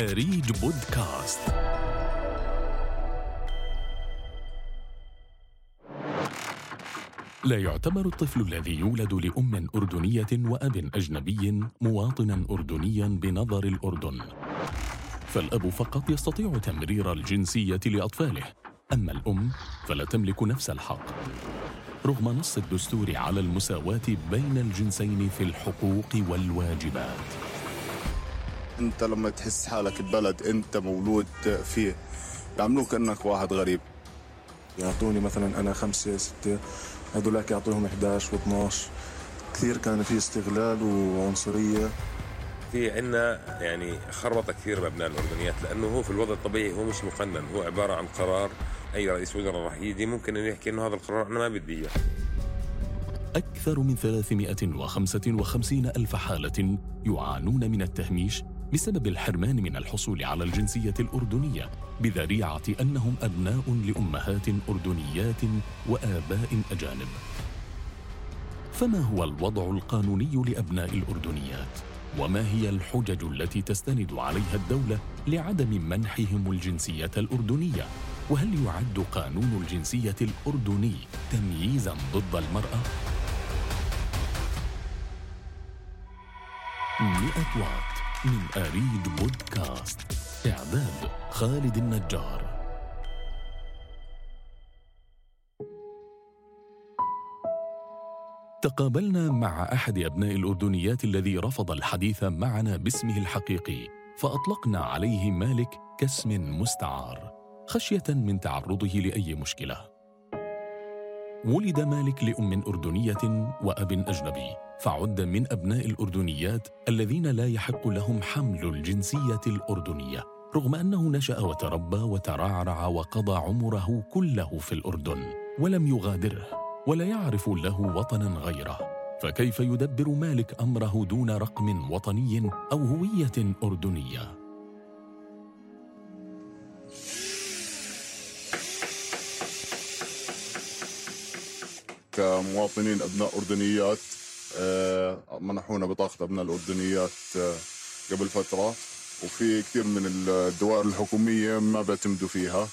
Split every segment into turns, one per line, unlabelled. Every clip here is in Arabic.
أريج بودكاست. لا يعتبر الطفل الذي يولد لأم أردنية وأب أجنبي مواطنا أردنيا بنظر الأردن. فالأب فقط يستطيع تمرير الجنسية لأطفاله. أما الأم فلا تملك نفس الحق. رغم نص الدستور على المساواة بين الجنسين في الحقوق والواجبات.
انت لما تحس حالك ببلد انت مولود فيه بيعاملوك انك واحد غريب.
يعطوني مثلا أنا خمسة ستة هذولاك يعطيهم 11 و12 كثير كان في استغلال وعنصرية.
في عنا يعني خربطة كثير بأبناء الأردنيات لأنه هو في الوضع الطبيعي هو مش مقنن هو عبارة عن قرار أي رئيس وزراء راح يجي ممكن أن يحكي أنه هذا القرار أنا ما بدي إياه.
أكثر من 355 ألف حالة يعانون من التهميش بسبب الحرمان من الحصول على الجنسية الأردنية بذريعة أنهم أبناء لأمهات أردنيات وآباء أجانب. فما هو الوضع القانوني لأبناء الأردنيات؟ وما هي الحجج التي تستند عليها الدولة لعدم منحهم الجنسية الأردنية؟ وهل يعد قانون الجنسية الأردني تمييزا ضد المرأة؟ مئة وات من أريد بودكاست إعداد خالد النجار. تقابلنا مع أحد أبناء الأردنيات الذي رفض الحديث معنا باسمه الحقيقي فأطلقنا عليه مالك كاسم مستعار خشية من تعرضه لأي مشكلة. ولد مالك لأم أردنية وأب أجنبي فعد من أبناء الأردنيات الذين لا يحق لهم حمل الجنسية الأردنية رغم أنه نشأ وتربى وترعرع وقضى عمره كله في الأردن ولم يغادره ولا يعرف له وطنا غيره فكيف يدبر مالك أمره دون رقم وطني أو هوية أردنية؟
كمواطنين أبناء أردنيات آه، منحونا بطاقة أبناء الأردنيات آه، قبل فترة. وفي كثير من الدوائر الحكومية ما بيعتمدوا فيها.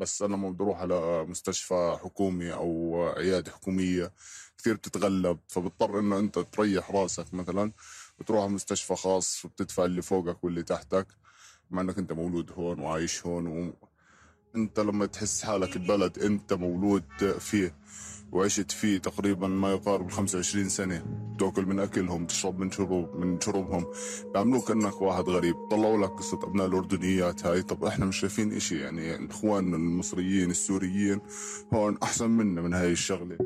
بس أنا لما بدي أروح على مستشفى حكومي أو عيادة حكومية كثير بتتغلب. فبضطر إنه أنت تريح راسك مثلا. بتروح على مستشفى خاص وبتدفع اللي فوقك واللي تحتك مع إنك أنت مولود هون وعايش هون. و... أنت لما تحس حالك ببلد أنت مولود فيه. وعشت فيه تقريبا ما يقارب 25 سنة. تأكل من أكلهم تشرب من شرب من شربهم. بيعملوك كأنك واحد غريب. طلعوا لك قصة أبناء الأردنيات. هاي طب إحنا مش شايفين إشي يعني إخواننا المصريين السوريين هون أحسن منا من هاي الشغلة.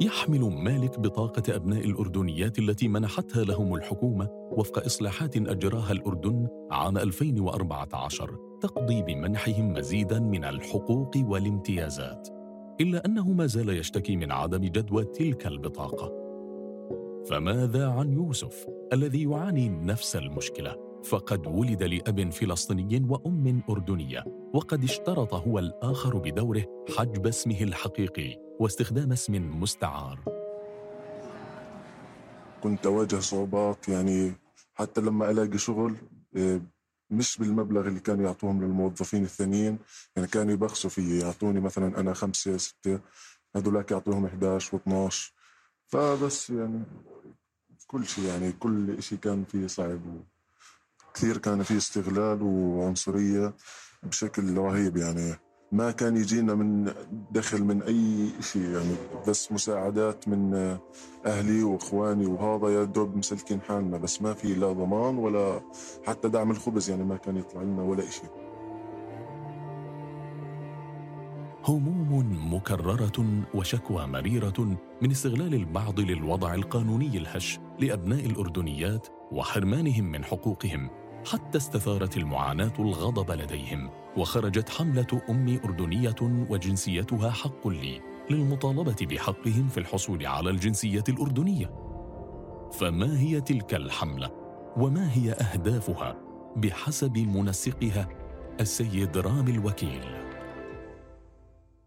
يحمل مالك بطاقة أبناء الأردنيات التي منحتها لهم الحكومة وفق إصلاحات أجراها الأردن عام 2014 تقضي بمنحهم مزيدا من الحقوق والامتيازات. إلا أنه ما زال يشتكي من عدم جدوى تلك البطاقة. فماذا عن يوسف الذي يعاني نفس المشكلة؟ فقد ولد لأب فلسطيني وأم أردنية وقد اشترط هو الآخر بدوره حجب اسمه الحقيقي واستخدام اسم مستعار.
كنت أواجه صعوبات يعني حتى لما ألاقي شغل إيه، مش بالمبلغ اللي كانوا يعطوهم للموظفين الثانيين. يعني كانوا يبخسوا فيي يعطوني مثلا أنا خمسة ستة هذولاك يعطوهم 11 و12 فبس يعني كل شيء يعني كل شيء كان فيه صعب. كثير كان فيه استغلال وعنصرية بشكل رهيب يعني. ما كان يجينا من دخل من أي شيء يعني بس مساعدات من أهلي وإخواني وهذا يا دوب مسلكين حالنا بس ما في لا ضمان ولا حتى دعم الخبز يعني ما كان يطلع لنا ولا شيء
هموم مكررة وشكوى مريرة من استغلال البعض للوضع القانوني الهش لأبناء الأردنيات وحرمانهم من حقوقهم. حتى استثارت المعاناة الغضب لديهم وخرجت حملة أمي أردنية وجنسيتها حق لي للمطالبة بحقهم في الحصول على الجنسية الأردنية. فما هي تلك الحملة؟ وما هي أهدافها؟ بحسب منسقها السيد رامي الوكيل.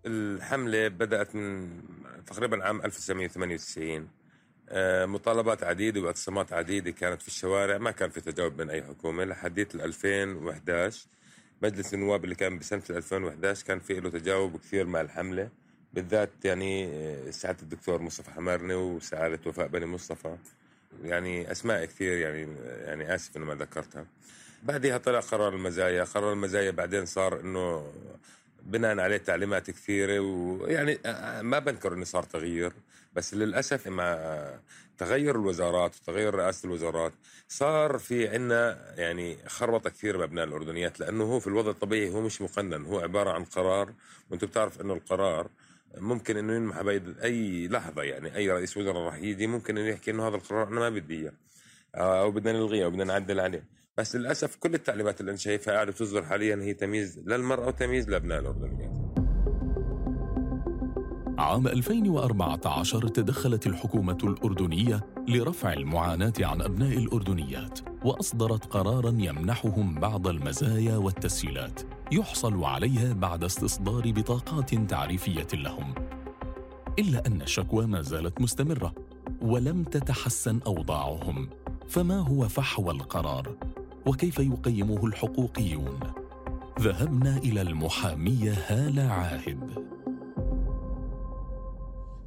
الحملة بدأت من تقريبا عام 1998 آه، مطالبات عديدة واعتصامات عديدة كانت في الشوارع. ما كان في تجاوب من أي حكومة. لحديت 2011 مجلس النواب اللي كان بسنة 2011 كان في له تجاوب كثير مع الحملة. بالذات يعني آه، سعادة الدكتور مصطفى حمارني وسعادة وفاء بني مصطفى. يعني أسماء كثير يعني يعني آسف إنه ما ذكرتها. بعدها طلع قرار المزايا. قرار المزايا بعدين صار إنه بناء عليه تعليمات كثيرة ويعني ما بنكر إنه صار تغيير بس للأسف مع تغير الوزارات وتغير رئاسة الوزارات صار في عنا يعني خربطة كثير بأبناء الأردنيات لأنه هو في الوضع الطبيعي هو مش مقنن هو عبارة عن قرار وانت بتعرف إنه القرار ممكن إنه ينمح باي لحظة يعني أي رئيس وزراء راح يجي ممكن إنه يحكي إنه هذا القرار أنا ما بدي إياه أو بدنا نلغيه أو بدنا نعدل عليه. بس للأسف كل التعليمات اللي أنا شايفها قاعدة تصدر حاليا هي تمييز للمراه وتمييز لابناء الاردنيات
عام 2014 تدخلت الحكومة الأردنية لرفع المعاناة عن أبناء الأردنيات وأصدرت قراراً يمنحهم بعض المزايا والتسهيلات يحصل عليها بعد استصدار بطاقات تعريفية لهم. إلا أن الشكوى ما زالت مستمرة ولم تتحسن أوضاعهم. فما هو فحوى القرار؟ وكيف يقيمه الحقوقيون؟ ذهبنا إلى المحامية هالة عاهد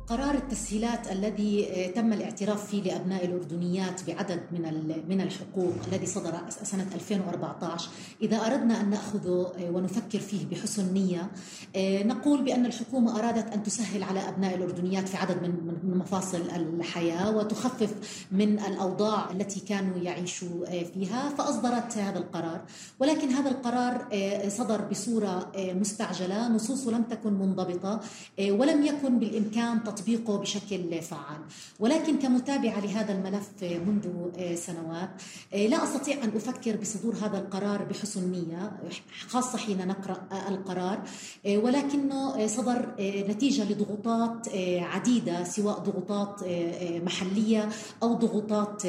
قرار التسهيلات الذي آه، تم الاعتراف فيه لأبناء الأردنيات بعدد من من الحقوق الذي صدر سنة 2014 إذا أردنا أن ناخذه آه، ونفكر فيه بحسن نية آه، نقول بأن الحكومة أرادت أن تسهل على أبناء الأردنيات في عدد من مفاصل الحياة وتخفف من الأوضاع التي كانوا يعيشوا فيها فأصدرت هذا القرار. ولكن هذا القرار صدر بصورة مستعجلة نصوصه لم تكن منضبطة ولم يكن بالإمكان تطبيقه بشكل فعال. ولكن كمتابعة لهذا الملف منذ سنوات لا أستطيع أن أفكر بصدور هذا القرار بحسن نية خاصة حين نقرأ القرار ولكنه صدر نتيجة لضغوطات عديدة سواء ضغوطات محلية أو ضغوطات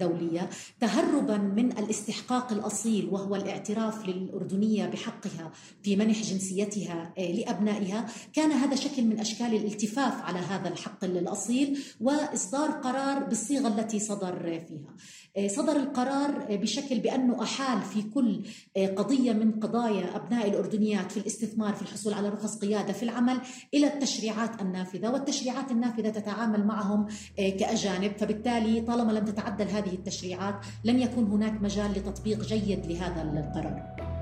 دولية. تهربا من الاستحقاق الأصيل وهو الاعتراف للأردنية بحقها في منح جنسيتها لأبنائها كان هذا شكل من أشكال الالتفاف على هذا الحق الأصيل وإصدار قرار بالصيغة التي صدر فيها. آه، صدر القرار بشكل بأنه أحال في كل آه، قضية من قضايا أبناء الأردنيات في الاستثمار في الحصول على رخص قيادة في العمل إلى التشريعات النافذة. والتشريعات النافذة تتعامل معهم آه، كأجانب. فبالتالي طالما لم تتعدل هذه التشريعات لن يكون هناك مجال لتطبيق جيد لهذا القرار.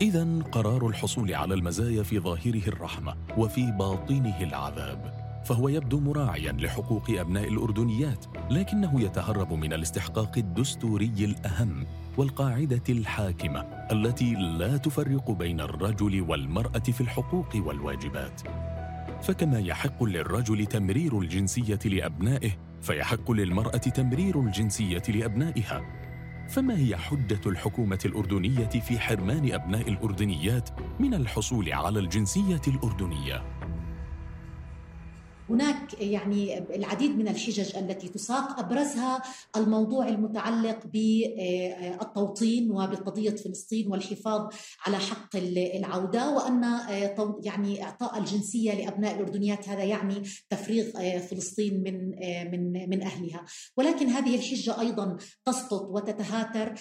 إذا قرار الحصول على المزايا في ظاهره الرحمة وفي باطنه العذاب فهو يبدو مراعيا لحقوق أبناء الأردنيات لكنه يتهرب من الاستحقاق الدستوري الأهم والقاعدة الحاكمة التي لا تفرق بين الرجل والمرأة في الحقوق والواجبات. فكما يحق للرجل تمرير الجنسية لأبنائه فيحق للمرأة تمرير الجنسية لأبنائها فما هي حجة الحكومة الأردنية في حرمان أبناء الأردنيات من الحصول على الجنسية الأردنية؟
هناك يعني العديد من الحجج التي تساق أبرزها الموضوع المتعلق بالتوطين وبقضية فلسطين والحفاظ على حق العودة وأن يعني إعطاء الجنسية لأبناء الأردنيات هذا يعني تفريغ فلسطين من من من أهلها. ولكن هذه الحجة أيضا تسقط وتتهاتر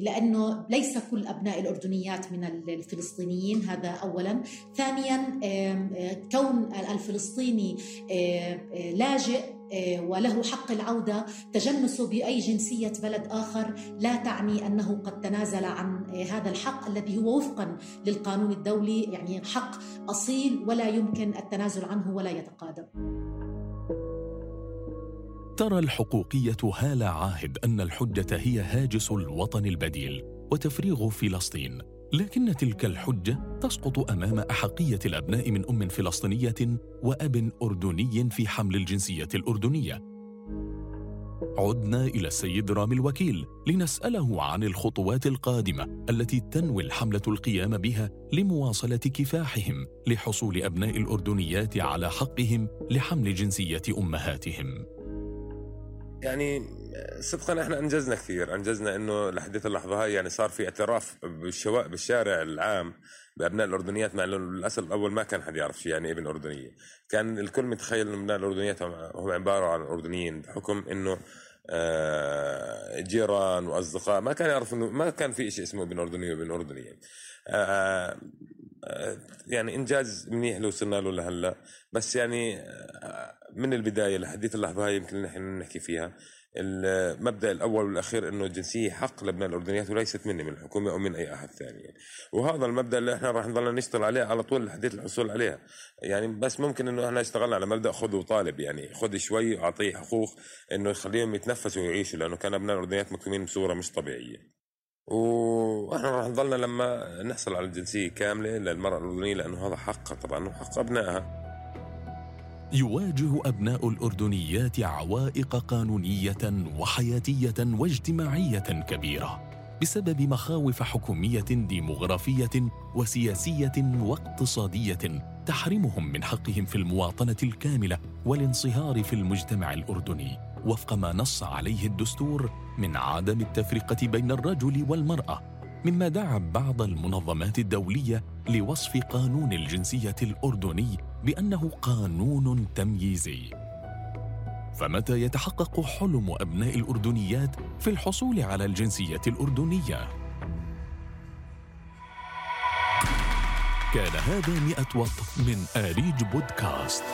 لأنه ليس كل أبناء الأردنيات من الفلسطينيين هذا اولا. ثانيا كون الفلسطيني الفلسطيني آه، آه، لاجئ آه، وله حق العودة تجنسه بأي جنسية بلد آخر لا تعني أنه قد تنازل عن هذا الحق الذي هو وفقا للقانون الدولي يعني حق أصيل ولا يمكن التنازل عنه ولا يتقادم
ترى الحقوقية هالة عاهد أن الحجة هي هاجس الوطن البديل وتفريغ فلسطين. لكن تلك الحجة تسقط أمام أحقية الأبناء من أم فلسطينية وأب أردني في حمل الجنسية الأردنية. عدنا إلى السيد رامي الوكيل لنسأله عن الخطوات القادمة التي تنوي الحملة القيام بها لمواصلة كفاحهم لحصول أبناء الأردنيات على حقهم لحمل جنسية أمهاتهم.
يعني صدقا إحنا أنجزنا كثير أنجزنا إنه لحديت اللحظة هاي يعني صار في اعتراف بالشوا... بالشارع العام بأبناء الأردنيات مع إنه للأسف الأول ما كان حد يعرف شيء يعني ابن أردنية. كان الكل متخيل إنه أبناء الاردنيات هم عبارة عن أردنيين بحكم إنه آه، جيران وأصدقاء. ما كان يعرف إنه ما كان في شيء اسمه ابن اردني وابن اردني آه، آه، يعني إنجاز منيح اللي وصلنا له لهلا. بس يعني من البداية لحديت اللحظة هاي يمكن نحن نحكي فيها. المبدا الأول والأخير إنه الجنسية حق لابناء الأردنيات وليست مني من الحكومة أو من أي أحد ثاني. يعني. وهذا المبدأ اللي إحنا راح نضلنا نشتغل عليه على طول لحد الحصول عليها. يعني بس ممكن إنه إحنا اشتغلنا على مبدأ خذ وطالب يعني خذ شوي وأعطيه حقوق إنه يخليهم يتنفسوا ويعيشوا لأنه كان ابناء الأردنيات مكتومين بصورة مش طبيعية. وإحنا راح نضلنا لما نحصل على الجنسية كاملة للمرأة الأردنية لأنه هذا حقها طبعا وحق أبنائها.
يواجه أبناء الأردنيات عوائق قانونية وحياتية واجتماعية كبيرة بسبب مخاوف حكومية ديمغرافيه وسياسية واقتصادية تحرمهم من حقهم في المواطنة الكاملة والانصهار في المجتمع الأردني. وفق ما نص عليه الدستور من عدم التفرقة بين الرجل والمرأة مما دعا بعض المنظمات الدولية لوصف قانون الجنسية الأردني بأنه قانون تمييزي. فمتى يتحقق حلم أبناء الأردنيات في الحصول على الجنسية الأردنية؟ كان هذا مئة وط من آريج بودكاست.